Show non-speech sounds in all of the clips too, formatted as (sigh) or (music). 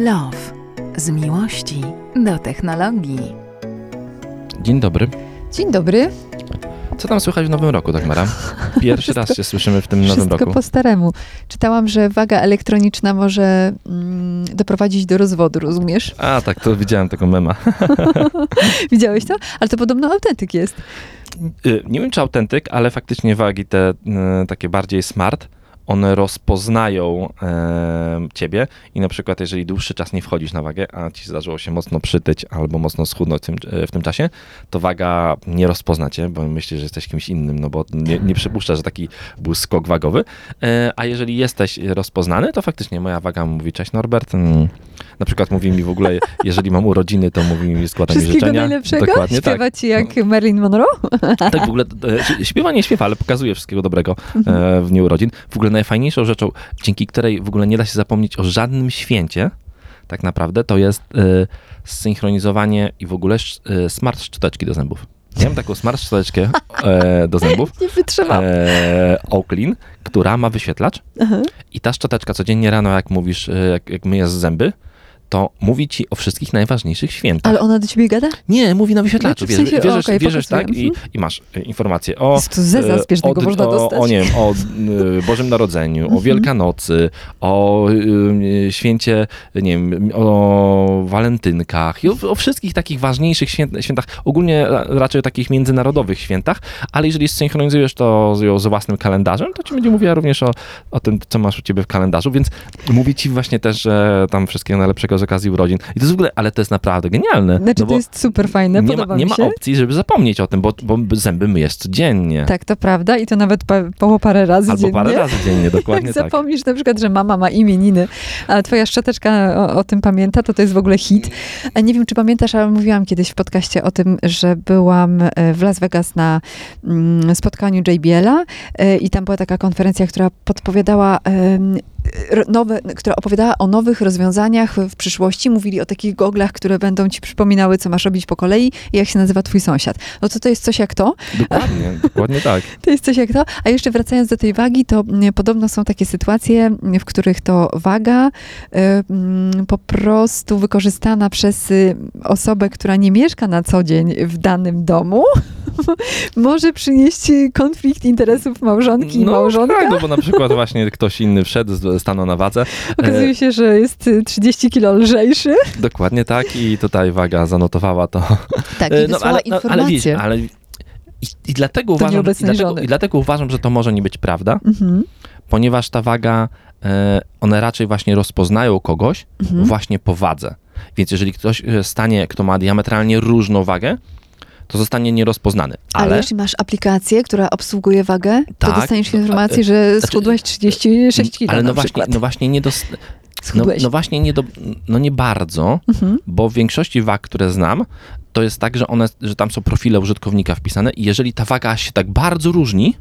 Love. Z miłości do technologii. Dzień dobry. Dzień dobry. Co tam słychać w nowym roku, Dagmara? Pierwszy raz się słyszymy w tym nowym Wszystko roku. po staremu. Czytałam, że waga elektroniczna może mm, doprowadzić do rozwodu, rozumiesz? A, tak, to widziałem tego mema. (laughs) Widziałeś to? Ale to podobno autentyk jest. Y, Nie wiem, czy autentyk, ale faktycznie wagi te y, takie bardziej smart, one rozpoznają e, ciebie i na przykład jeżeli dłuższy czas nie wchodzisz na wagę, a ci zdarzyło się mocno przytyć albo mocno schudnąć w tym, e, w tym czasie, to waga nie rozpozna cię, bo myśli, że jesteś kimś innym, no bo nie, nie przypuszcza, że taki był skok wagowy. E, a jeżeli jesteś rozpoznany, to faktycznie moja waga mówi, cześć Norbert, mm, na przykład mówi mi w ogóle, (laughs) jeżeli mam urodziny, to mówi mi, składa mi życzenia. najlepszego? Dokładnie Śpiewa tak. ci jak Marilyn Monroe? Tak, w ogóle e, śpiewa, nie śpiewa, ale pokazuje wszystkiego dobrego e, w dniu urodzin. W ogóle najfajniejszą rzeczą, dzięki której w ogóle nie da się zapomnieć o żadnym święcie, tak naprawdę, to jest e, zsynchronizowanie i w ogóle e, smart szczoteczki do zębów. Ja mam taką smart szczoteczkę e, do zębów, (laughs) Nie wytrzymam. e, Oaklin, która ma wyświetlacz Aha. i ta szczoteczka codziennie rano, jak mówisz, e, jak, jak myjesz zęby, to mówi ci o wszystkich najważniejszych świętach. Ale ona do ciebie gada? Nie, mówi na wyświetlaczu. Znaczy, w Wierzysz, sensie, wierzysz, okej, wierzysz tak i, Mhm. i masz e, informacje o... Jest to zeza e, o, można o, dostać. O, nie wiem, o Bożym Narodzeniu, o Mhm. Wielkanocy, o e, święcie, nie wiem, o walentynkach i o, o wszystkich takich ważniejszych święt, świętach, ogólnie ra- raczej o takich międzynarodowych świętach, ale jeżeli synchronizujesz to z, z własnym kalendarzem, to ci będzie mówiła również o, o tym, co masz u ciebie w kalendarzu, więc mówi ci właśnie też, że tam wszystkiego najlepszego z okazji urodzin. I to jest w ogóle, ale to jest naprawdę genialne. Znaczy no to jest super fajne, nie ma, nie ma opcji, żeby zapomnieć o tym, bo, bo zęby myjesz codziennie. Tak, to prawda i to nawet pa, po parę razy Albo dziennie. parę razy dziennie, (laughs) dokładnie Jak tak. zapomnisz na przykład, że mama ma imieniny, a twoja szczoteczka o, o tym pamięta, to to jest w ogóle hit. Nie wiem, czy pamiętasz, ale mówiłam kiedyś w podcaście o tym, że byłam e, w Las Vegas na mm, spotkaniu JBL-a e, i tam była taka konferencja, która podpowiadała nowe, która opowiadała o nowych rozwiązaniach w przyszłości. Mówili o takich goglach, które będą ci przypominały, co masz robić po kolei i jak się nazywa twój sąsiad. No to to jest coś jak to. Dokładnie, (laughs) dokładnie tak. To jest coś jak to. A jeszcze wracając do tej wagi, to mm, podobno są takie sytuacje, mm, w których to waga y, mm, po prostu wykorzystana przez y, osobę, która nie mieszka na co dzień w danym domu, (laughs) może przynieść konflikt interesów małżonki i małżonka. tak, no bo na przykład właśnie ktoś inny wszedł, z- stanął na wadze. Okazuje się, że jest y, 30 kilo lżejszy. Dokładnie tak i tutaj waga zanotowała to. Tak, E, i wysłała ale, no, ale, informację. ale i, i dlatego uważam, i dlatego, i dlatego uważam, że to może nie być prawda, Mhm, ponieważ ta waga, e, one raczej właśnie rozpoznają kogoś mhm. właśnie po wadze. Więc jeżeli ktoś e, stanie, kto ma diametralnie różną wagę, to zostanie nierozpoznany. Ale, Ale, jeśli masz aplikację, która obsługuje wagę, to Tak. dostaniesz informację, że Znaczy- schudłeś 36 kilo ale na no właśnie, no właśnie nie dos- no, no właśnie nie do, no nie bardzo, Mhm. bo w większości wag, które znam, to jest tak, że one, że tam są profile użytkownika wpisane i jeżeli ta waga się tak bardzo różni,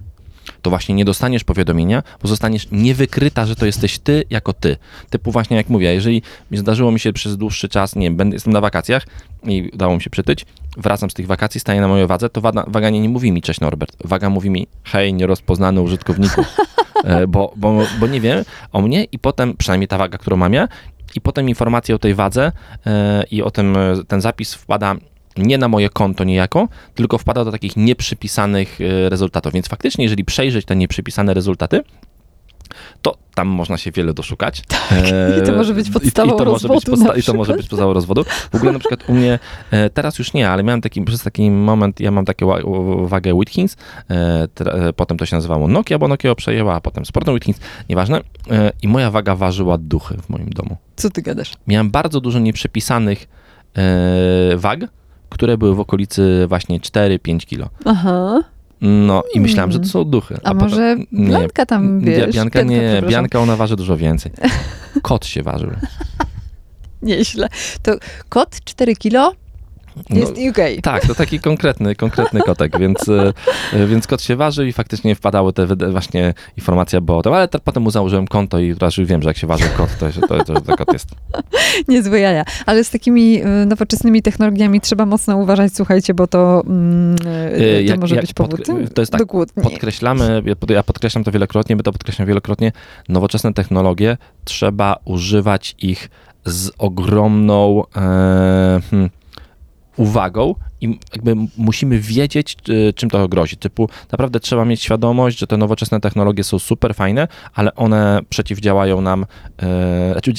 to właśnie nie dostaniesz powiadomienia, bo zostaniesz niewykryta, że to jesteś ty jako ty. Typu właśnie jak mówię, jeżeli zdarzyło mi się przez dłuższy czas, nie wiem, jestem na wakacjach i udało mi się przytyć, wracam z tych wakacji, staję na mojej wadze, to waga, waga nie, nie mówi mi cześć Norbert, waga mówi mi hej, nierozpoznany użytkowniku, (laughs) E, bo, bo, bo nie wiem o mnie i potem, przynajmniej ta waga, którą mam ja, i potem informacja o tej wadze e, i o tym, e, ten zapis wpada nie na moje konto niejako, tylko wpada do takich nieprzypisanych e, rezultatów. Więc faktycznie, jeżeli przejrzeć te nieprzypisane rezultaty, to tam można się wiele doszukać. E, (laughs) I to może być podstawą i, i to może być rozwodu na I to może być podstawą rozwodu. W ogóle na przykład u mnie, e, teraz już nie, ale miałem taki, przez taki moment, ja mam taką wa- wagę e, potem to się nazywało Nokia, bo Nokia przejęła, a potem Sportą Witkins, nieważne. I moja waga ważyła duchy w moim domu. Co ty gadasz? Miałem bardzo dużo nieprzepisanych wag, które były w okolicy właśnie 4-5 kilo. Aha. No i myślałem, że to są duchy. A, potem- może nie. Blanka tam, wiesz? Bianka nie, przepraszam. Bianka ona waży dużo więcej. (laughs) Kot się ważył. Nieźle. To kot 4 kilo, No, Jest UK. tak, to taki konkretny, konkretny kotek, więc, e, więc kot się ważył i faktycznie wpadały te właśnie informacje bo o tym, ale te, potem mu założyłem konto i teraz już wiem, że jak się waży kot, to, to, to, to, kot jest. (laughs) Niezłe jaja. Ale z takimi y, nowoczesnymi technologiami trzeba mocno uważać, słuchajcie, bo to, mm, y, to jak- może jak być powód to jest tak. Podkreślamy, ja pod- ja podkreślam to wielokrotnie, my to podkreślam wielokrotnie, nowoczesne technologie, trzeba używać ich z ogromną e, hmm, uwagą i jakby musimy wiedzieć, y, czym to grozi. Typu naprawdę trzeba mieć świadomość, że te nowoczesne technologie są super fajne, ale one przeciwdziałają nam, e, znaczy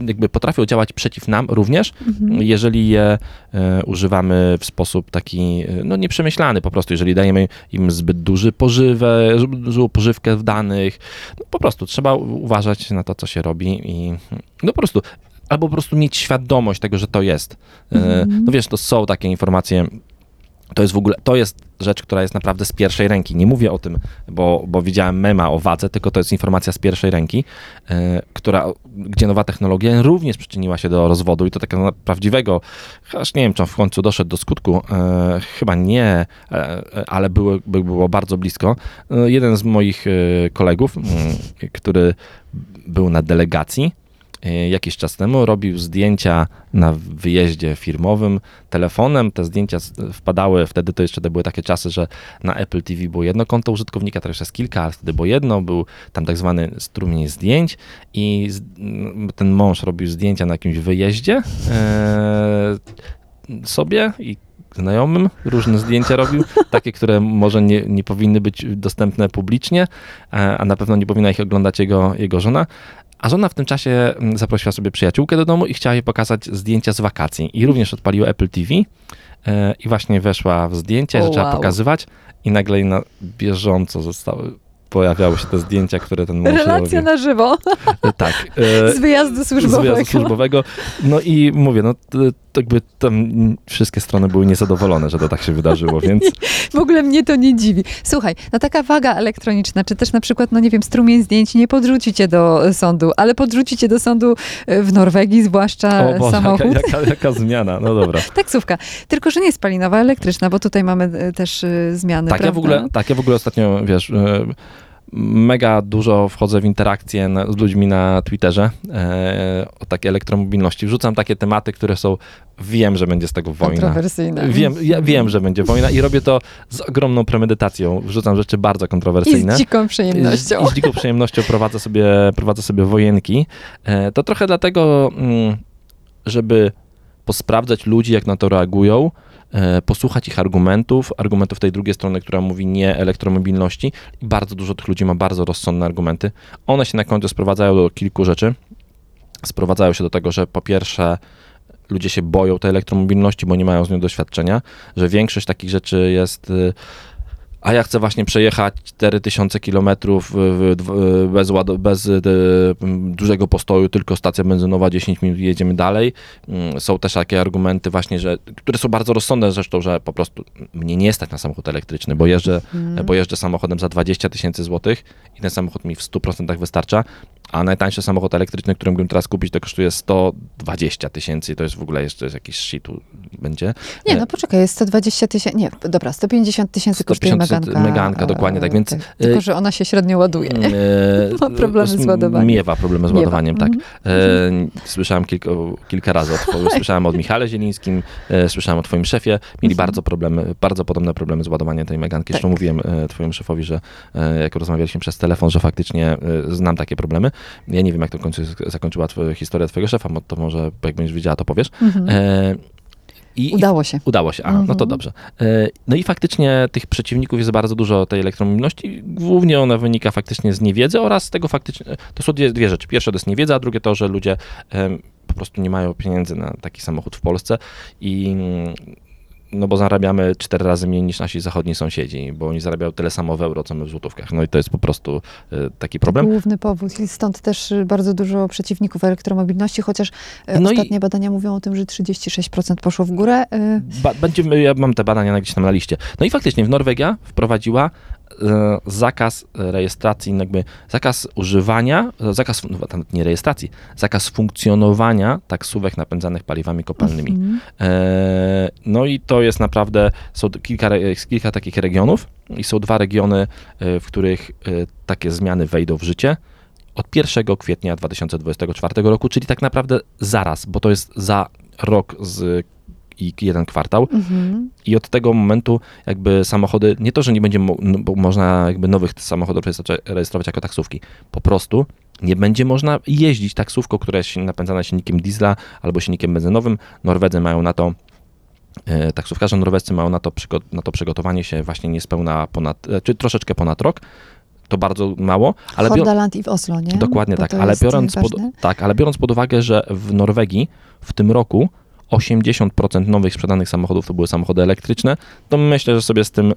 jakby potrafią działać przeciw nam również, Mhm. jeżeli je e, używamy w sposób taki, e, no nieprzemyślany po prostu, jeżeli dajemy im zbyt duży pożywę, dużą pożywkę w danych, no po prostu trzeba uważać na to, co się robi i no po prostu, albo po prostu mieć świadomość tego, że to jest. E, Mhm. No wiesz, to są takie informacje, to jest w ogóle, to jest rzecz, która jest naprawdę z pierwszej ręki. Nie mówię o tym, bo, bo widziałem mema o wadze, tylko to jest informacja z pierwszej ręki, e, która, gdzie nowa technologia również przyczyniła się do rozwodu i to takiego prawdziwego, aż nie wiem, czy on w końcu doszedł do skutku, e, chyba nie, ale było, by było bardzo blisko. Jeden z moich kolegów, który był na delegacji, jakiś czas temu robił zdjęcia na wyjeździe firmowym telefonem. Te zdjęcia wpadały, wtedy to jeszcze to były takie czasy, że na Apple TV było jedno konto użytkownika, teraz jest kilka, ale wtedy było jedno, był tam tak zwany strumień zdjęć i ten mąż robił zdjęcia na jakimś wyjeździe e, sobie i znajomym różne zdjęcia robił, (laughs) takie, które może nie, nie powinny być dostępne publicznie, e, a na pewno nie powinna ich oglądać jego, jego żona. A żona w tym czasie mm, zaprosiła sobie przyjaciółkę do domu i chciała jej pokazać zdjęcia z wakacji. I również odpaliła Apple TV e, i właśnie weszła w zdjęcia, O, zaczęła wow. pokazywać i nagle na bieżąco zostały, pojawiały się te zdjęcia, które ten mąż Relacja robił. na żywo E, Tak. e, (laughs) z wyjazdu z służbowego. wyjazdu służbowego. No i mówię, no jakby tam wszystkie strony były niezadowolone, że to tak się wydarzyło, więc (laughs) W ogóle mnie to nie dziwi. Słuchaj, no taka waga elektroniczna, czy też na przykład, no nie wiem, strumień zdjęć nie podrzucicie do e, sądu, ale podrzucicie do sądu e, w Norwegii, zwłaszcza o Boże, samochód. jaka, jaka, jaka (laughs) zmiana, no dobra. Taksówka. Tylko, że nie spalinowa, elektryczna, bo tutaj mamy też zmiany, Tak, ja w prawda? ogóle, tak, ja w ogóle ostatnio, wiesz, e, mega dużo wchodzę w interakcje na, z ludźmi na Twitterze e, o takiej elektromobilności. Wrzucam takie tematy, które są, wiem, że będzie z tego wojna. Kontrowersyjne. Wiem, ja wiem, że będzie wojna i robię to z ogromną premedytacją. Wrzucam rzeczy bardzo I kontrowersyjne. z dziką przyjemnością. I z dziką przyjemnością prowadzę sobie, prowadzę sobie wojenki. E, To trochę dlatego, mm, żeby posprawdzać ludzi, jak na to reagują, posłuchać ich argumentów, argumentów tej drugiej strony, która mówi nie elektromobilności i bardzo dużo tych ludzi ma bardzo rozsądne argumenty. One się na końcu sprowadzają do kilku rzeczy. Sprowadzają się do tego, że po pierwsze ludzie się boją tej elektromobilności, bo nie mają z nią doświadczenia, że większość takich rzeczy jest y, a ja chcę właśnie przejechać 4000 km bez, ład- bez y, m, dużego postoju, tylko stacja benzynowa, 10 minut i jedziemy dalej. Mm, Są też takie argumenty właśnie, że, które są bardzo rozsądne zresztą, że po prostu mnie nie stać na samochód elektryczny, bo jeżdżę, Mhm. bo jeżdżę samochodem za 20 tysięcy złotych i ten samochód mi w 100% wystarcza, a najtańszy samochód elektryczny, który mógłbym teraz kupić, to kosztuje 120 tysięcy i to jest w ogóle jeszcze jakiś shit będzie. Nie, no poczekaj, jest 120 tysięcy, nie, dobra, 150 tysięcy kosztuje 150 Meganka. Meganka, dokładnie tak, więc, tak. Tylko, że ona się średnio ładuje, nie? E, (laughs) Ma problemy z ładowaniem. Miewa problemy z Miewa. ładowaniem, tak. Mhm. E, słyszałem kilka, kilka razy, od, (laughs) słyszałem od Michale Zielińskim, e, słyszałem o twoim szefie. Mieli Mhm. bardzo problemy, bardzo podobne problemy z ładowaniem tej Meganki. Zresztą Tak. mówiłem e, twojemu szefowi, że e, jak rozmawialiśmy przez telefon, że faktycznie e, znam takie problemy. Ja nie wiem, jak to w końcu zakończyła twoja historia twojego szefa, bo to może jak będziesz wiedziała, to powiesz. Mhm. E, i, Udało się. Udało się, aha, no to Mhm. dobrze. E, No i faktycznie tych przeciwników jest bardzo dużo tej elektromobilności. Głównie ona wynika faktycznie z niewiedzy oraz z tego faktycznie, to są dwie, dwie rzeczy. Pierwsze to jest niewiedza, a drugie to, że ludzie po prostu nie mają pieniędzy na taki samochód w Polsce i no bo zarabiamy cztery razy mniej niż nasi zachodni sąsiedzi, bo oni zarabiają tyle samo w euro, co my w złotówkach. No i to jest po prostu e, taki problem. Główny powód i stąd też y, bardzo dużo przeciwników elektromobilności, chociaż y, No i- ostatnie badania mówią o tym, że 36% poszło w górę. Ba- będziemy, ja mam te badania gdzieś tam na liście. No i faktycznie w Norwegia wprowadziła e, zakaz rejestracji, jakby zakaz używania, e, zakaz, no, tam nie rejestracji, zakaz funkcjonowania taksówek napędzanych paliwami kopalnymi. Mhm. E, No i to jest naprawdę, są kilka, kilka takich regionów i są dwa regiony, e, w których e, takie zmiany wejdą w życie od 1 kwietnia 2024 roku, czyli tak naprawdę zaraz, bo to jest za rok z i jeden kwartał Mhm. i od tego momentu jakby samochody, nie to, że nie będzie mo- no, bo można jakby nowych samochodów rejestrować- jako taksówki, po prostu nie będzie można jeździć taksówką, która jest napędzana silnikiem diesla albo silnikiem benzynowym. Norwedzy mają na to e, Taksówkarze norwescy mają na to, na to przygotowanie się właśnie niespełna ponad, czy troszeczkę ponad rok. To bardzo mało, ale Hordaland i w Oslo, nie? Dokładnie Bo tak, ale biorąc, pod, tak, ale biorąc pod uwagę, że w Norwegii w tym roku 80% nowych sprzedanych samochodów to były samochody elektryczne, to myślę, że sobie z tym,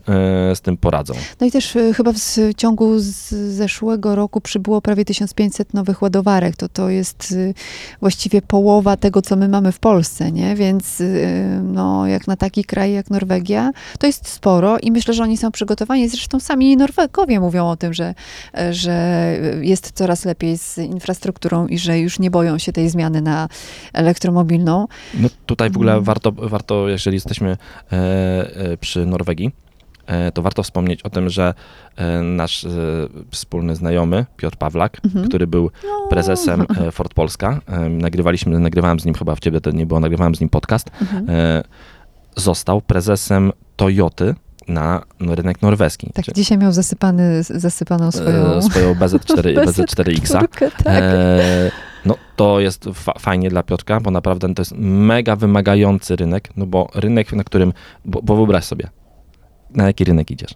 e, z tym poradzą. No i też y, chyba w z- ciągu z zeszłego roku przybyło prawie 1500 nowych ładowarek. To, to jest y, właściwie połowa tego, co my mamy w Polsce, nie? Więc y, no, jak na taki kraj jak Norwegia, to jest sporo i myślę, że oni są przygotowani. Zresztą sami Norwegowie mówią o tym, że, e, że jest coraz lepiej z infrastrukturą i że już nie boją się tej zmiany na elektromobilną. No tutaj w ogóle Mm. warto, warto, jeżeli jesteśmy e, e, przy Norwegii, e, to warto wspomnieć o tym, że nasz wspólny znajomy Piotr Pawlak, Mhm. który był prezesem e, (laughs) Ford Polska, nagrywaliśmy, nagrywałem z nim chyba w ciebie to nie było, nagrywałem z nim podcast, Mhm. został prezesem Toyoty na no, rynek norweski. Tak, Czy- dzisiaj miał zasypany, zasypaną swoją... e, swoją (laughs) BZ4, BZ4X. Czwórkę, tak. E, no to jest fa- fajnie dla Piotrka, bo naprawdę to jest mega wymagający rynek, no bo rynek, na którym, bo, bo wyobraź sobie, na jaki rynek idziesz.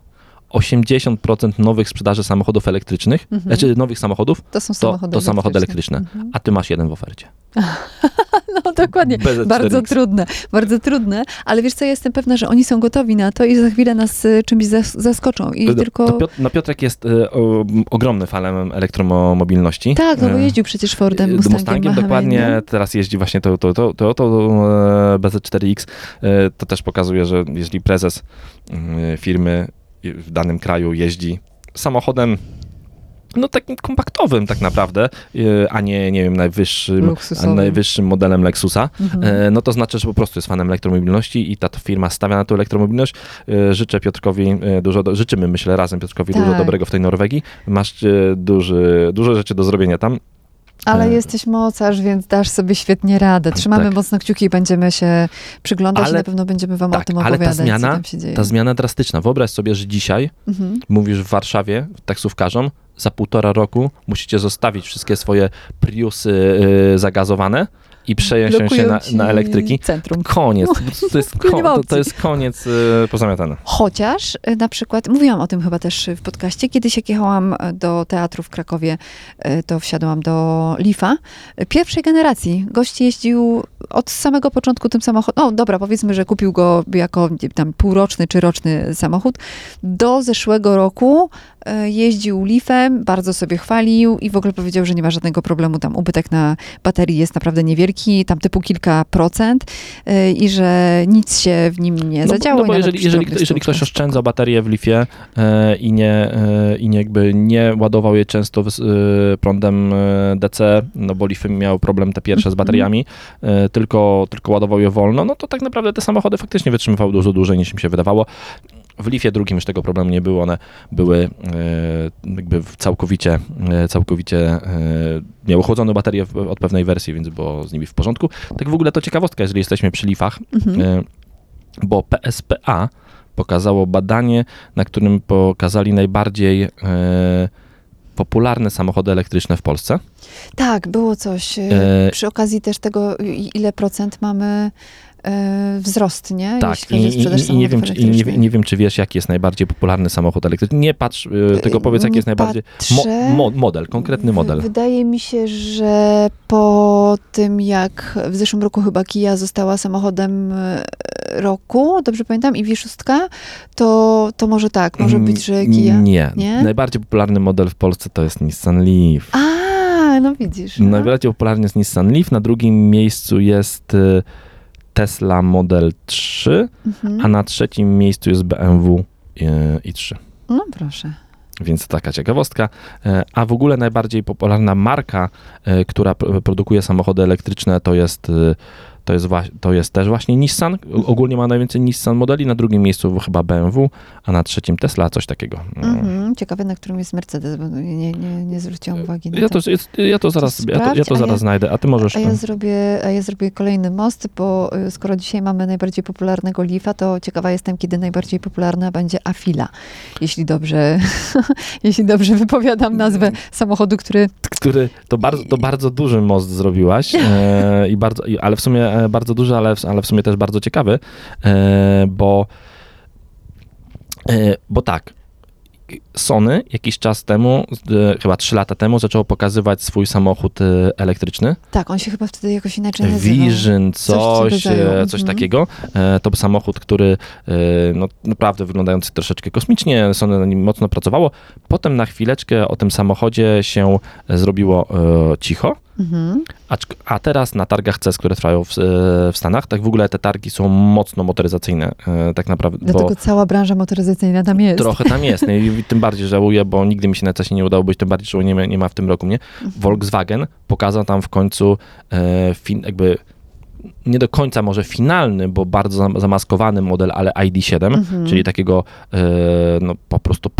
80% nowych sprzedaży samochodów elektrycznych, Mhm. znaczy nowych samochodów, To są to, samochody to samochody elektryczne, Mhm. a ty masz jeden w ofercie. (laughs) No dokładnie. BZ4X. Bardzo trudne, bardzo trudne, ale wiesz co, ja jestem pewna, że oni są gotowi na to i za chwilę nas y, czymś zas- zaskoczą. I No, tylko... no, no Piotrek jest e, o, ogromny fanem elektromobilności. Tak, no bo E, jeździł przecież Fordem, E, Mustangiem, Mustangiem dokładnie, nie? teraz jeździ właśnie to, to, to, to, to e, BZ4X. E, To też pokazuje, że jeżeli prezes firmy w danym kraju jeździ samochodem no takim kompaktowym tak naprawdę, e, a nie, nie wiem, najwyższym, najwyższym modelem Lexusa, Mhm. e, no to znaczy, że po prostu jest fanem elektromobilności i ta firma stawia na tą elektromobilność. E, Życzę Piotrkowi dużo, do, życzymy myślę razem Piotrkowi dużo Tak. dobrego w tej Norwegii. Masz duży, dużo rzeczy do zrobienia tam. Ale e, jesteś mocarz, więc dasz sobie świetnie radę. Trzymamy Tak. mocno kciuki i będziemy się przyglądać i Ale- na pewno będziemy wam o tak, tym ale ta opowiadać, zmiana- co tam się dzieje. Ta zmiana drastyczna. Wyobraź sobie, że dzisiaj Mhm. mówisz w Warszawie taksówkarzom, za półtora roku musicie zostawić wszystkie swoje Priusy y, zagazowane i przejąć się na, na elektryki. Centrum. Koniec. To jest, Nie ko- to, to jest koniec y, pozamiatany. Chociaż y, na przykład, mówiłam o tym chyba też w podcaście, kiedyś jak jechałam y, do teatru w Krakowie, y, to wsiadłam do Lifa, y, pierwszej generacji. Gość jeździł od samego początku tym samochodem, no dobra, powiedzmy, że kupił go jako tam półroczny czy roczny samochód. Do zeszłego roku y, jeździł Leafem, bardzo sobie chwalił i w ogóle powiedział, że nie ma żadnego problemu, tam ubytek na baterii jest naprawdę niewielki, tam typu kilka procent y, i że nic się w nim nie No, zadziało. no bo jeżeli, jeżeli, jeżeli ktoś oszczędzał baterię w lifie e, i, nie, e, i nie, jakby nie ładował jej często wys- e, prądem e, DC, no bo lify miały problem te pierwsze z Mhm. bateriami, e, tylko, tylko ładował je wolno, no to tak naprawdę te samochody faktycznie wytrzymywały dużo dłużej niż im się wydawało. W Lifie drugim już tego problemu nie było, one były e, jakby całkowicie, e, całkowicie e, miały chłodzone baterie w, od pewnej wersji, więc było z nimi w porządku. Tak w ogóle to ciekawostka, jeżeli jesteśmy przy Lifach, Mhm. Bo PSPA pokazało badanie, na którym pokazali najbardziej popularne samochody elektryczne w Polsce. Tak, było coś. E, Przy okazji też tego, ile procent mamy wzrost, nie? tak, i, i, i, nie wiem, czy, i, nie, nie wiem, czy wiesz, jaki jest najbardziej popularny samochód elektryczny. Nie patrz, e, tylko powiedz, jaki jest najbardziej... patrzę. mo, model, konkretny W- model. Wydaje mi się, że po tym, jak w zeszłym roku chyba Kia została samochodem e, roku, dobrze pamiętam, i V6, to, to może tak, może być, że Kia. Mm, Nie. Nie? Najbardziej popularny model w Polsce to jest Nissan Leaf. A, no widzisz. no. Najbardziej popularny jest Nissan Leaf, na drugim miejscu jest e, Tesla Model 3, Mhm. a na trzecim miejscu jest BMW e, i3. No proszę. Więc taka ciekawostka. E, A w ogóle najbardziej popularna marka, e, która produkuje samochody elektryczne, to jest, to jest, to jest też właśnie Nissan. Ogólnie ma najwięcej Nissan modeli, na drugim miejscu chyba BMW, a na trzecim Tesla, coś takiego. Mm. Mhm. Ciekawe, na którym jest Mercedes, bo nie, nie, nie zwróciłam uwagi na Ja to. to, ja to zaraz, ja to, ja sprawdź, to zaraz ja- znajdę, a ty możesz... A ja, zrobię, a ja zrobię kolejny most, bo y, skoro dzisiaj mamy najbardziej popularnego Leafa, to ciekawa jestem, kiedy najbardziej popularna będzie Afila. Jeśli dobrze, (laughs) jeśli dobrze wypowiadam nazwę samochodu, który... który to bardzo, to bardzo duży most zrobiłaś, e, (laughs) i bardzo, i- ale w sumie e, bardzo duży, ale, w- ale w sumie też bardzo ciekawy, e, bo, e, bo tak, Sony jakiś czas temu, e, chyba 3 lata temu, zaczęło pokazywać swój samochód e, elektryczny. Tak, on się chyba wtedy jakoś inaczej nazywał. Vision, Coś coś, e, coś mhm. takiego. To był samochód, który no, naprawdę wyglądający troszeczkę kosmicznie, Sony na nim mocno pracowało. Potem na chwileczkę o tym samochodzie się zrobiło cicho. Mhm. A teraz na targach CES, które trwają w, e, w Stanach, tak w ogóle te targi są mocno motoryzacyjne, e, tak naprawdę, Dlatego cała branża motoryzacyjna tam jest. trochę tam jest. No i (laughs) tym bardziej żałuję, bo nigdy mi się na CESie nie udało być, tym bardziej, że nie ma, nie ma w tym roku mnie. Mhm. Volkswagen pokazał tam w końcu e, fin, jakby nie do końca może finalny, bo bardzo zam- zamaskowany model, ale ID7, Mhm. czyli takiego e, no,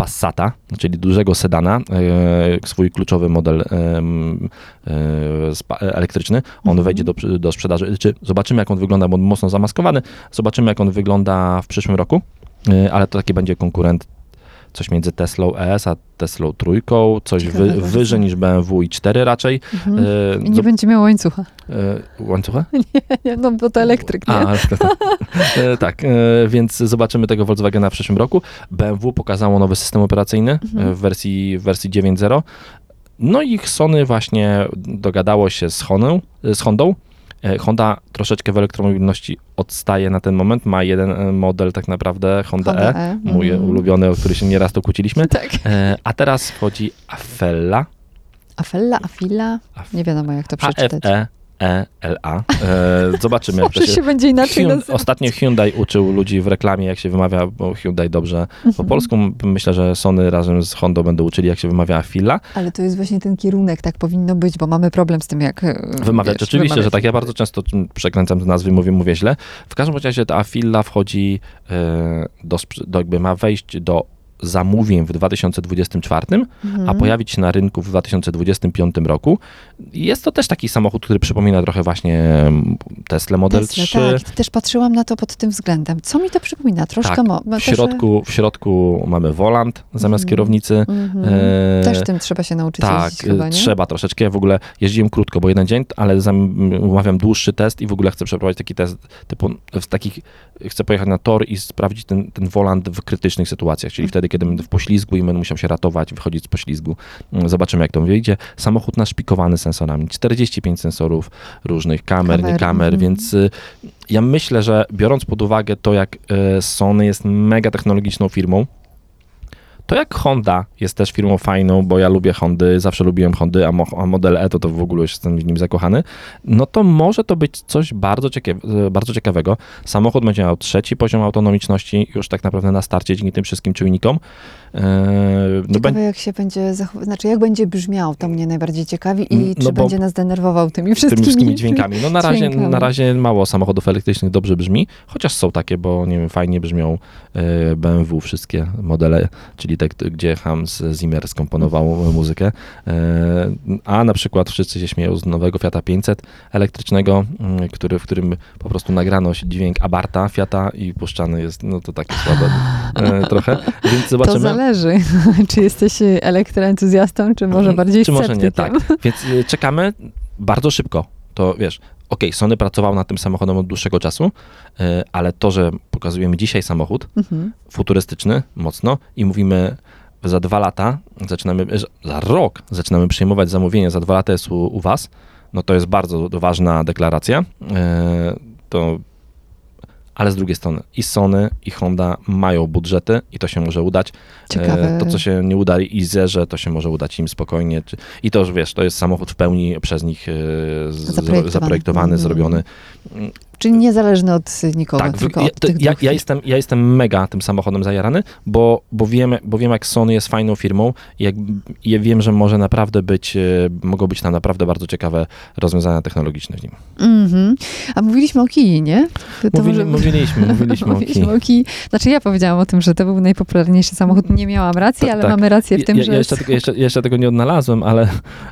Passata, czyli dużego sedana, e, swój kluczowy model e, elektryczny. On Mhm. wejdzie do, do sprzedaży. Czy zobaczymy, jak on wygląda, bo on mocno zamaskowany. Zobaczymy, jak on wygląda w przyszłym roku, e, ale to taki będzie konkurent coś między Teslą ES a Teslą trójką, coś wy, wyżej niż BMW i 4 raczej. Mhm. E, nie zob- będzie miał łańcucha. e, łańcucha? (laughs) Nie, No bo to elektryk, nie? A, (laughs) to- e, tak, e, więc zobaczymy tego Volkswagena w przyszłym roku. BMW pokazało nowy system operacyjny Mhm. e, w wersji, w wersji 9.0. No i Sony właśnie dogadało się z, Honą, z Hondą. E, Honda troszeczkę w elektromobilności odstaje na ten moment. Ma jeden e, model tak naprawdę, Honda, Honda E, E, mój mhm. ulubiony, o który się nieraz to kłóciliśmy. (laughs) Tak. A teraz wchodzi Afella. Afella, Afila, nie wiadomo jak to przeczytać. A-F-E-E-L-A. E, Zobaczymy, Może się będzie inaczej Hyun- nazywać. Ostatnio Hyundai uczył ludzi w reklamie, jak się wymawia, bo Hyundai dobrze po Mhm. polsku. Myślę, że Sony razem z Hondą będą uczyli, jak się wymawia Fila. Ale to jest właśnie ten kierunek, tak powinno być, bo mamy problem z tym, jak e, Wymawiać. wiesz, Oczywiście, wymawiać. że tak. Ja bardzo często przekręcam te nazwy, mówię, mówię źle. W każdym razie ta Afilla wchodzi e, do, do, jakby ma wejść do zamówień w 2024, Mhm. a pojawić się na rynku w 2025 roku. Jest to też taki samochód, który przypomina trochę właśnie mm, Tesla Model Tesla, 3. Tak, też patrzyłam na to pod tym względem. Co mi to przypomina? Troszkę Tak, mo- W środku, w środku mamy wolant zamiast Mhm. kierownicy. Mhm. E, Też tym trzeba się nauczyć tak, jeździć chyba, nie? trzeba troszeczkę. Ja w ogóle jeździłem krótko, bo jeden dzień, ale umawiam dłuższy test i w ogóle chcę przeprowadzić taki test typu w takich, chcę pojechać na tor i sprawdzić ten, ten wolant w krytycznych sytuacjach, czyli wtedy, kiedy będę w poślizgu i będę musiał się ratować, wychodzić z poślizgu. Mm, Zobaczymy, jak to wyjdzie. Samochód naszpikowany sensorami, 45 sensorów różnych, kamer, Kamer, nie kamer, mhm. więc y, ja myślę, że biorąc pod uwagę to, jak y, Sony jest mega technologiczną firmą, to jak Honda jest też firmą fajną, bo ja lubię Hondy, zawsze lubiłem Hondy, a, mo, a model E to, to w ogóle jestem w nim zakochany, no to może to być coś bardzo, ciekawe, bardzo ciekawego. Samochód będzie miał trzeci poziom autonomiczności już tak naprawdę na starcie dzięki tym wszystkim czujnikom. Eee, no Ciekawe, będzie jak się będzie zachowywał, znaczy jak będzie brzmiał, to mnie najbardziej ciekawi i No czy będzie nas denerwował tymi tymi wszystkimi, wszystkimi dźwiękami. No na razie, dźwiękami. na razie mało samochodów elektrycznych dobrze brzmi, chociaż są takie, bo nie wiem, fajnie brzmią e, BMW wszystkie modele, czyli te, k- gdzie Hans Zimmer skomponował muzykę. E, A na przykład wszyscy się śmieją z nowego Fiata 500 elektrycznego, mm, który, w którym po prostu nagrano się dźwięk Abarta Fiata i puszczany jest, no to takie słabe e, trochę, więc To zobaczymy. zależy, (laughs) czy jesteś elektroentuzjastą, czy może bardziej Czy może nie, tak. Więc y, czekamy bardzo szybko. To wiesz, okej, Sony pracował nad tym samochodem od dłuższego czasu, y, ale to, że pokazujemy dzisiaj samochód Mhm. futurystyczny mocno i mówimy za dwa lata, zaczynamy, że za rok zaczynamy przyjmować zamówienie, za dwa lata jest u, u was, no to jest bardzo ważna deklaracja. Y, To ale z drugiej strony i Sony, i Honda mają budżety i to się może udać. Ciekawe. E, To, co się nie uda i Zerze, to się może udać im spokojnie. I to już wiesz, to jest samochód w pełni przez nich e, Zaprojektowany. zaprojektowany, Mhm. zrobiony. Czyli niezależny od nikogo, Tak, tylko ja, od tych ja, ja, jestem, ja jestem mega tym samochodem zajarany, bo, bo, wiem, bo wiem, jak Sony jest fajną firmą i jak, ja wiem, że może naprawdę być, e, mogą być tam naprawdę bardzo ciekawe rozwiązania technologiczne w nim. Mhm. A mówiliśmy o Kii, nie? To- to Mówili, może- mówiliśmy, (laughs) mówiliśmy o Mówiliśmy Kii. o Kii. Znaczy ja powiedziałam o tym, że to był najpopularniejszy samochód. Nie miałam racji, ale tak. mamy rację w tym, ja, że... ja jeszcze, tego, jeszcze, jeszcze tego nie odnalazłem, ale,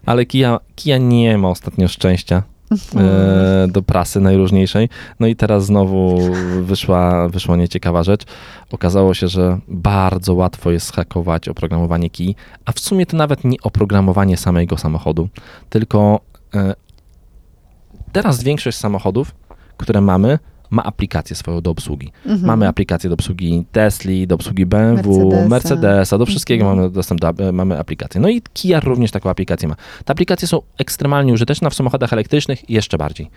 ale Kia, Kia nie ma ostatnio szczęścia Mhm. e, do prasy najróżniejszej. No i teraz znowu wyszła, wyszła nieciekawa rzecz. Okazało się, że bardzo łatwo jest hakować oprogramowanie Key, a w sumie to nawet nie oprogramowanie samego samochodu, tylko e, teraz większość samochodów, które mamy, ma aplikację swoją do obsługi. Mhm. Mamy aplikację do obsługi Tesli, do obsługi BMW, Mercedesa. Mercedesa, do wszystkiego Mhm. mamy dostęp do, mamy aplikację. No i Kia również taką aplikację ma. Te aplikacje są ekstremalnie użyteczne w samochodach elektrycznych i jeszcze bardziej.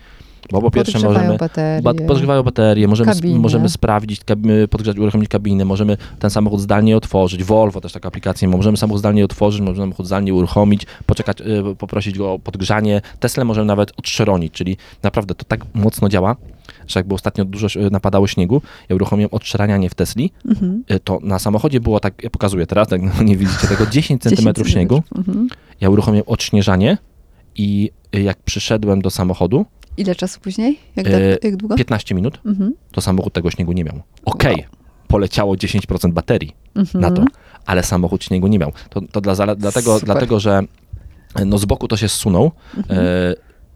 Bo po pierwsze możemy baterie. ba- podgrzewają baterie, możemy, możemy sprawdzić, podgrzać, uruchomić kabinę, możemy ten samochód zdalnie otworzyć. Volvo też taką aplikację, ma. możemy samochód zdalnie otworzyć, możemy samochód zdalnie uruchomić, poczekać, y, poprosić go o podgrzanie. Tesla możemy nawet odszeronić, czyli naprawdę to tak mocno działa, że jakby ostatnio dużo napadało śniegu, ja uruchomiłem odszeranianie w Tesli, Mhm. y, to na samochodzie było tak, ja pokazuję teraz, tak no, (laughs) nie widzicie tego, 10 cm śniegu, Mhm. ja uruchomiłem odśnieżanie i y, jak przyszedłem do samochodu, Ile czasu później? Jak, E, jak długo? 15 minut, Mhm. to samochód tego śniegu nie miał. Okej, poleciało 10% baterii Mhm. na to, ale samochód śniegu nie miał. To, to dla, dlatego, Super. dlatego, że e, no z boku to się zsunął, Mhm. e,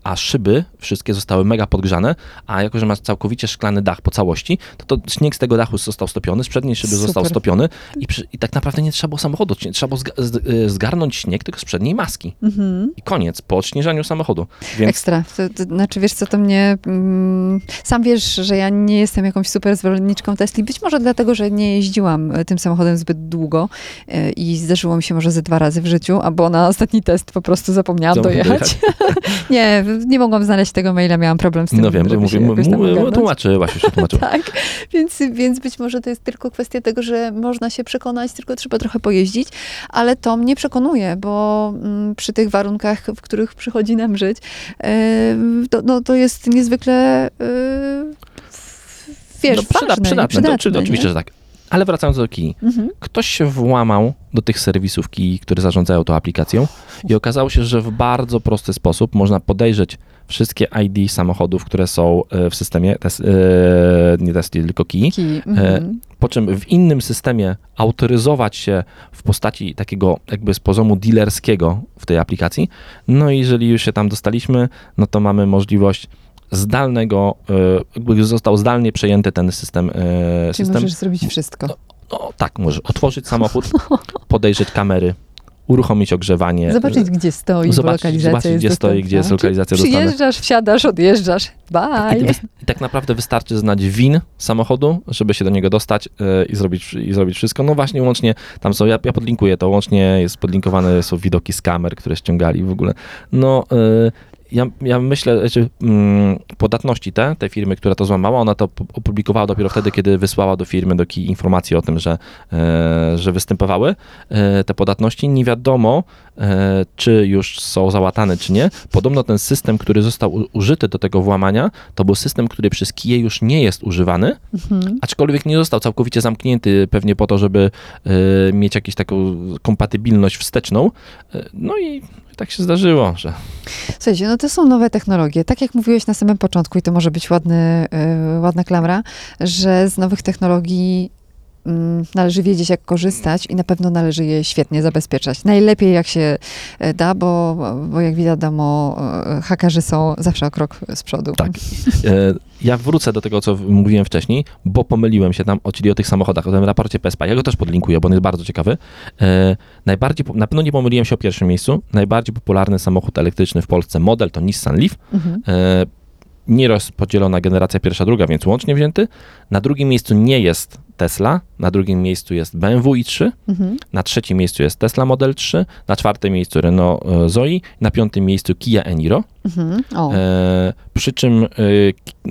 a szyby wszystkie zostały mega podgrzane, a jako, że masz całkowicie szklany dach po całości, to, to śnieg z tego dachu został stopiony, z przedniej szyby został Super. stopiony i, przy, i tak naprawdę nie trzeba było samochodu, trzeba było zga- z, e, zgarnąć śnieg tylko z przedniej maski. Mhm. I koniec, po odśnieżaniu samochodu. Więc Ekstra. To, to, znaczy, wiesz co, to mnie... Mm, sam wiesz, że ja nie jestem jakąś super zwolenniczką Tesli. Być może dlatego, że nie jeździłam e, tym samochodem zbyt długo e, i zdarzyło mi się może ze dwa razy w życiu, albo na ostatni test po prostu zapomniałam Zapomniał dojechać. (laughs) nie, nie mogłam znaleźć tego maila, miałam problem z tym, no wiem, żeby mówię, tłumaczyłaś, już się tłumaczyła. Tak, więc, więc być może to jest tylko kwestia tego, że można się przekonać, tylko trzeba trochę pojeździć, ale to mnie przekonuje, bo mm, przy tych warunkach, w których przychodzi nam żyć, e, to, no, to jest niezwykle, e, wiesz, no, przyda, ważne, i przydatne, to, przydatne, czy, oczywiście, że tak. Ale wracając do Kii. Mhm. Ktoś się włamał do tych serwisów Kii, które zarządzają tą aplikacją i okazało się, że w bardzo prosty sposób można podejrzeć wszystkie ID samochodów, które są e, w systemie, tes, e, nie Tesla, tylko Kii, Kij, mhm. po czym w innym systemie autoryzować się w postaci takiego jakby z poziomu dealerskiego w tej aplikacji. No i jeżeli już się tam dostaliśmy, no to mamy możliwość zdalnego, e, jakby został zdalnie przejęty ten system. e, Czyli system. możesz zrobić wszystko. No tak, możesz otworzyć samochód, podejrzeć kamery, uruchomić ogrzewanie. Zobaczyć, gdzie stoi, zobaczyć- lokalizacja zobaczyć, jest gdzie stoi, gdzie jest dostępna. lokalizacja Czyli dostępna. Przyjeżdżasz, wsiadasz, odjeżdżasz. I, Bye. wys- I tak naprawdę wystarczy znać win samochodu, żeby się do niego dostać e, i, zrobić, i zrobić wszystko. No właśnie, łącznie tam są, ja, ja podlinkuję to, łącznie jest podlinkowane, są widoki z kamer, które ściągali w ogóle. No, e, ja, ja myślę, że mm, podatności te, tej firmy, która to złamała, ona to opublikowała dopiero wtedy, kiedy wysłała do firmy do informacje o tym, że, e, że występowały e, te podatności. Nie wiadomo, czy już są załatane, czy nie. Podobno ten system, który został użyty do tego włamania, to był system, który przez KIE już nie jest używany, Mhm. aczkolwiek nie został całkowicie zamknięty, pewnie po to, żeby e, mieć jakąś taką kompatybilność wsteczną. E, no i tak się zdarzyło, że Słuchajcie, no to są nowe technologie. Tak jak mówiłeś na samym początku, i to może być ładny, yy, ładna klamra, że z nowych technologii należy wiedzieć, jak korzystać i na pewno należy je świetnie zabezpieczać. Najlepiej jak się e, da, bo, bo jak wiadomo, e, hakerzy są zawsze o krok z przodu. Tak. E, Ja wrócę do tego, co mówiłem wcześniej, bo pomyliłem się tam, o- czyli o tych samochodach, o tym raporcie PESPA. Ja go też podlinkuję, bo on jest bardzo ciekawy. Najbardziej, na pewno nie pomyliłem się o pierwszym miejscu. Najbardziej popularny samochód elektryczny w Polsce, model to Nissan Leaf. Mhm. Nierozpodzielona generacja pierwsza, druga, więc łącznie wzięty. Na drugim miejscu nie jest Tesla, na drugim miejscu jest BMW i3, Mhm. na trzecim miejscu jest Tesla Model 3, na czwartym miejscu Renault e, Zoe, na piątym miejscu Kia Eniro. Mhm. E, przy czym e,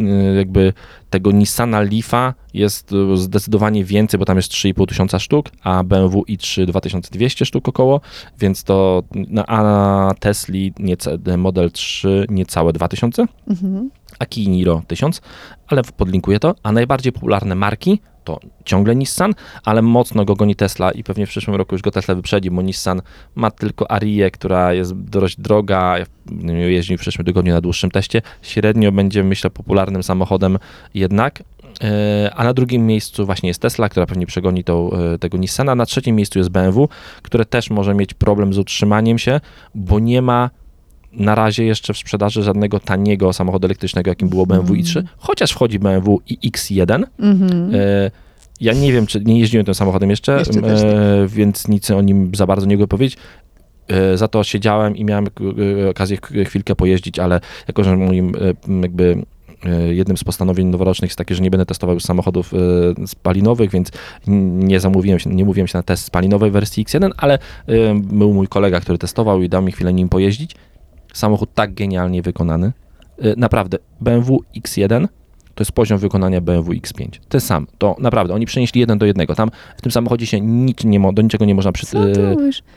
e, jakby tego Nissana Leafa jest e, zdecydowanie więcej, bo tam jest 3,5 tysiąca sztuk, a BMW i3 2200 sztuk około, więc to na, a na Tesli niece, Model 3 niecałe 2000 Mhm. a Kia Niro 1000, ale podlinkuję to. A najbardziej popularne marki to ciągle Nissan, ale mocno go goni Tesla i pewnie w przyszłym roku już go Tesla wyprzedzi, bo Nissan ma tylko Arię, która jest dość droga, jeździł w przyszłym tygodniu na dłuższym teście. Średnio będzie, myślę, popularnym samochodem jednak. E, A na drugim miejscu właśnie jest Tesla, która pewnie przegoni tą, e, tego Nissana. Na trzecim miejscu jest BMW, które też może mieć problem z utrzymaniem się, bo nie ma na razie jeszcze w sprzedaży żadnego taniego samochodu elektrycznego, jakim było BMW i3, chociaż wchodzi BMW i X1. Mhm. E, ja nie wiem, czy nie jeździłem tym samochodem jeszcze, Jeszcze e, więc nic o nim za bardzo nie mogę powiedzieć. E, Za to siedziałem i miałem e, okazję chwilkę pojeździć, ale jako, że moim e, jakby e, jednym z postanowień noworocznych jest takie, że nie będę testował już samochodów spalinowych, więc nie zamówiłem się, nie mówiłem się na test spalinowej wersji X1, ale był mój kolega, który testował i dał mi chwilę nim pojeździć. Samochód tak genialnie wykonany. E, Naprawdę, BMW X1 to jest poziom wykonania BMW X5. Ten sam. To naprawdę, oni przenieśli jeden do jednego. Tam w tym samochodzie się nic nie mo, do niczego nie można przy, Co e,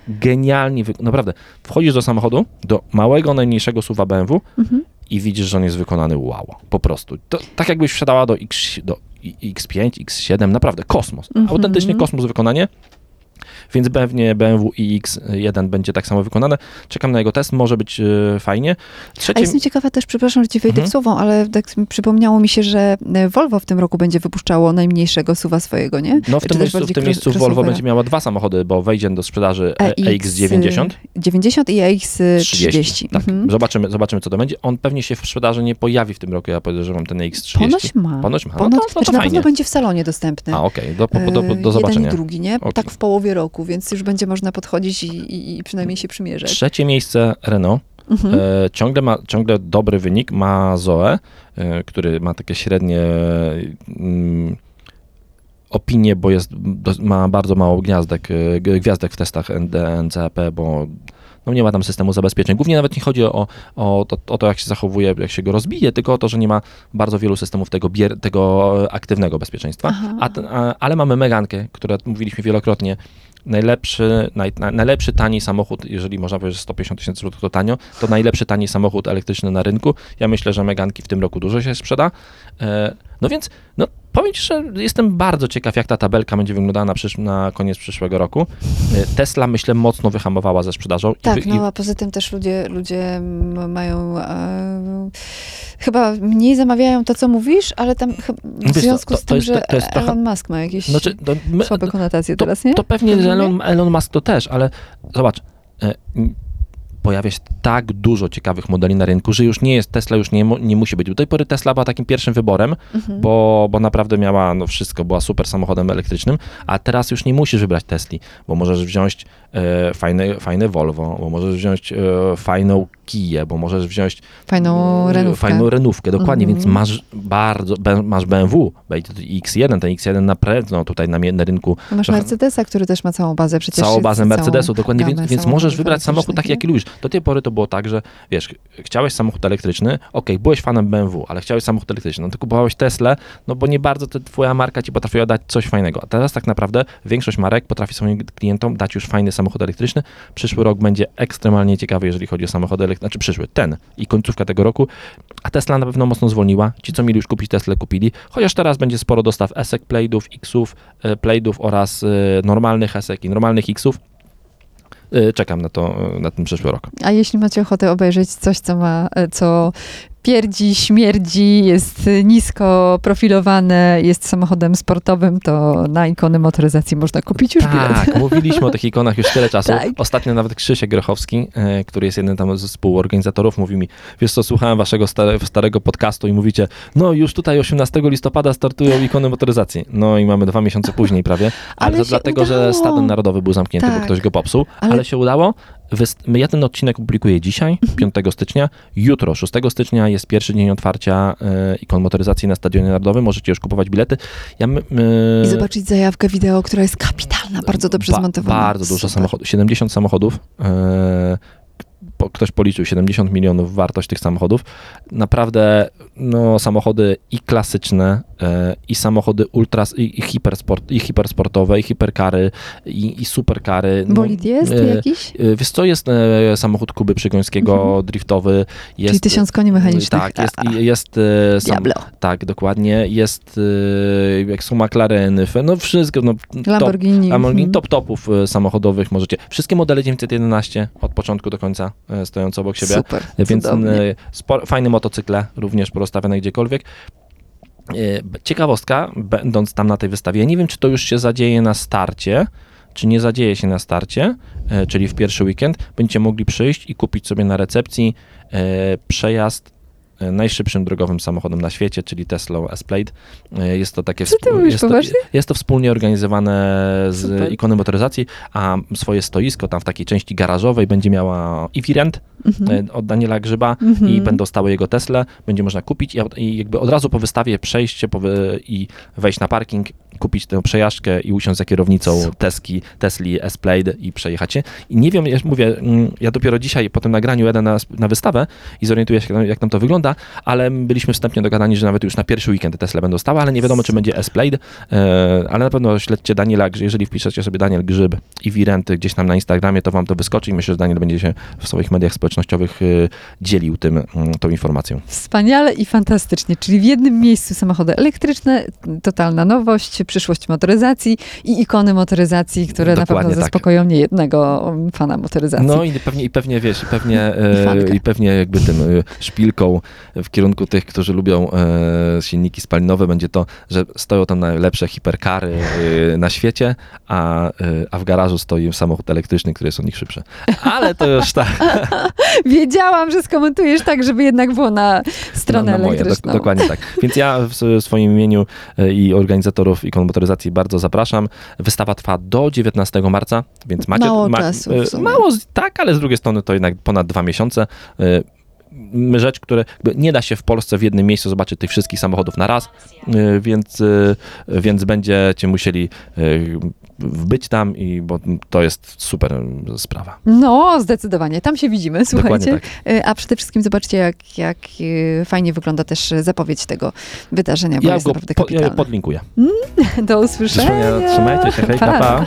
genialnie, wy... naprawdę, wchodzisz do samochodu, do małego, najmniejszego suwa BMW Mhm. i widzisz, że on jest wykonany wow, po prostu. To, tak jakbyś wsiadała do, X, do I- X5, X7, naprawdę kosmos. Mhm. Autentycznie kosmos wykonanie. Więc pewnie BMW i X1 będzie tak samo wykonane. Czekam na jego test, może być e, fajnie. A Trzecie, jestem ciekawa też, przepraszam, że ci wejdę Mhm. w słowo, ale tak przypomniało mi się, że e, Volvo w tym roku będzie wypuszczało najmniejszego suwa swojego, nie? no w tym miejscu, w tym miejscu Volvo będzie miała dwa samochody, bo wejdzie do sprzedaży e, EX90. 90 i AX30. Tak, Mhm. zobaczymy, zobaczymy co to będzie. On pewnie się w sprzedaży nie pojawi w tym roku, ja podejrzewam ten EX30. Ponoć ma. Ponoć ma. No Ponoć, to- no to znaczy na pewno będzie w salonie dostępny. A okej, do, do, do, do, E, do zobaczenia. Jeden i drugi, nie? Okej. Tak w połowie roku, więc już będzie można podchodzić i, i, i przynajmniej się przymierzać. Trzecie miejsce Renault. Mhm. E, ciągle ma ciągle dobry wynik. Ma Zoe, e, który ma takie średnie mm, opinie, bo jest, ma bardzo mało gniazdek, e, gwiazdek w testach NCAP, bo no nie ma tam systemu zabezpieczeń. Głównie nawet nie chodzi o, o, to, o to, jak się zachowuje, jak się go rozbije, tylko o to, że nie ma bardzo wielu systemów tego, bier, tego aktywnego bezpieczeństwa. A, a, ale mamy Megankę, która mówiliśmy wielokrotnie, najlepszy, naj, na, najlepszy tani samochód, jeżeli można powiedzieć, że 150 tysięcy złotych to tanio, to najlepszy tani samochód elektryczny na rynku. Ja myślę, że Meganki w tym roku dużo się sprzeda. E, no więc, no powiem Ci, że jestem bardzo ciekaw, jak ta tabelka będzie wyglądała na, przysz- na koniec przyszłego roku. E, Tesla, myślę, mocno wyhamowała ze sprzedażą. i Tak, wy- i- no a poza tym też ludzie, ludzie mają e, chyba mniej zamawiają to, co mówisz, ale tam w co, związku to- z to tym, jest- że to jest trochę- Elon Musk ma jakieś Znaczy, my, słabe konotacje teraz, nie? to pewnie, Elon? Elon Musk to też, ale zobacz, e, pojawia się tak dużo ciekawych modeli na rynku, że już nie jest, Tesla już nie, nie musi być. Do tej pory Tesla była takim pierwszym wyborem, Mhm. bo, bo naprawdę miała no, wszystko, była super samochodem elektrycznym, a teraz już nie musisz wybrać Tesli, bo możesz wziąć e, fajne, fajne Volvo, bo możesz wziąć e, fajną Kiję, bo możesz wziąć Fajną e, renówkę. Fajną renówkę, dokładnie, Mhm. więc masz bardzo, masz BMW, będzie to X1, ten X1 na pewno tutaj na, na rynku Masz Mercedesa, który też ma całą bazę przecież. całą bazę całą Mercedesów, dokładnie, więc, więc możesz wybrać samochód taki, jaki lubisz. Do tej pory to było tak, że wiesz, chciałeś samochód elektryczny, okej, byłeś fanem BMW, ale chciałeś samochód elektryczny, no to kupowałeś Teslę, no bo nie bardzo te, twoja marka ci potrafiła dać coś fajnego. A teraz tak naprawdę większość marek potrafi swoim klientom dać już fajny samochód elektryczny. Przyszły rok będzie ekstremalnie ciekawy, jeżeli chodzi o samochody elektryczne, znaczy przyszły, ten i końcówka tego roku, a Tesla na pewno mocno zwolniła. Ci, co mieli już kupić Tesla, kupili. Chociaż teraz będzie sporo dostaw esek, playdów, xów, e, playdów oraz e, normalnych esek i normalnych xów. E, Czekam na to, e, na ten przyszły rok. A jeśli macie ochotę obejrzeć coś, co ma, e, co pierdzi, śmierdzi, jest nisko profilowane, jest samochodem sportowym, to na ikony motoryzacji można kupić już bilet. Tak, mówiliśmy o tych ikonach już tyle czasu. Tak. Ostatnio nawet Krzysiek Grochowski, e, który jest jednym tam ze współorganizatorów, mówi mi, wiesz co, słuchałem waszego stare, starego podcastu i mówicie, no już tutaj 18 listopada startują ikony motoryzacji. No i mamy dwa miesiące później prawie, ale, Ale dlatego, że udało. Stadion Narodowy był zamknięty, bo Tak. ktoś go popsuł, ale, Ale- się udało. Ja ten odcinek publikuję dzisiaj, 5 stycznia. Jutro, 6 stycznia, jest pierwszy dzień otwarcia e, ikon motoryzacji na Stadionie Narodowym. Możecie już kupować bilety. Ja, my- my- I zobaczyć zajawkę wideo, która jest kapitalna, bardzo dobrze Ba- zmontowana. Bardzo dużo samochodów. 70 samochodów. E, ktoś policzył 70 milionów wartość tych samochodów. Naprawdę no, samochody i klasyczne, i samochody ultra, i, i, hipersport, i hipersportowe, i hiperkary, i, i superkary. No, Bolid jest e, jakiś? e, Wiesz co, jest e, samochód Kuby Przygońskiego, driftowy. Jest, Czyli tysiąc koni mechanicznych. Tak, jest, A, jest e, sam, Diablo. tak, dokładnie. Jest, e, jak są McLareny, no wszystko, no, top, Lamborghini. Lamborghini mhm. top topów e, samochodowych możecie. Wszystkie modele 911 od początku do końca e, stojące obok siebie. Super, Więc e, spor- fajne motocykle, również porozstawione gdziekolwiek. E, Ciekawostka, będąc tam na tej wystawie, ja nie wiem, czy to już się zadzieje na starcie, czy nie zadzieje się na starcie, e, czyli w pierwszy weekend, będziecie mogli przyjść i kupić sobie na recepcji e, przejazd najszybszym drogowym samochodem na świecie, czyli Tesla S-Plate. E, Jest to takie Co ty mówisz, jest, to, jest to wspólnie organizowane z Super. ikony motoryzacji, a swoje stoisko tam w takiej części garażowej będzie miała Ivirent Mhm. e, od Daniela Grzyba Mhm. i będą stały jego Tesla, będzie można kupić i, i jakby od razu po wystawie przejść się i wejść na parking, kupić tę przejażdżkę i usiąść za kierownicą. Teski, Tesli S-Plate i przejechać się. I nie wiem, ja mówię, mm, ja dopiero dzisiaj po tym nagraniu jadę na, na wystawę i zorientuję się, jak tam to wygląda, ale byliśmy wstępnie dogadani, że nawet już na pierwszy weekend te Tesla będą stały, ale nie wiadomo, czy będzie S-Plate, e, ale na pewno śledźcie Daniela, Grzyb- jeżeli wpiszecie sobie Daniel Grzyb i Wirenty gdzieś tam na Instagramie, to wam to wyskoczy i myślę, że Daniel będzie się w swoich mediach społecznościowych e, dzielił tym, mm, tą informacją. Wspaniale i fantastycznie, czyli w jednym miejscu samochody elektryczne, totalna nowość, przyszłość motoryzacji i ikony motoryzacji, które na Dokładnie pewno tak. zaspokoją nie jednego fana motoryzacji. No i pewnie, i pewnie wiesz, i pewnie, I (laughs) e, i pewnie jakby tym e, szpilką w kierunku tych, którzy lubią e, silniki spalinowe będzie to, że stoją tam najlepsze hiperkary na świecie, a, a w garażu stoi samochód elektryczny, który jest od nich szybszy. Ale to już tak. (laughs) Wiedziałam, że skomentujesz tak, żeby jednak było na stronę na, na moje, elektryczną. dok- dokładnie tak. Więc ja w swoim imieniu i organizatorów motoryzacji bardzo zapraszam. Wystawa trwa do 19 marca, więc macie... Mało czasu w e. Mało, tak, ale z drugiej strony to jednak ponad dwa miesiące. E, Rzecz, które nie da się w Polsce w jednym miejscu zobaczyć tych wszystkich samochodów na raz, e, więc, więc będziecie musieli być tam, i, bo to jest super sprawa. No, zdecydowanie. Tam się widzimy, słuchajcie. Tak. Y, A przede wszystkim zobaczcie, jak, jak y, fajnie wygląda też zapowiedź tego wydarzenia, bo Ja jest go naprawdę po, ja podlinkuję. (laughs) Do usłyszenia. Trzymajcie się, hej, pa, pa.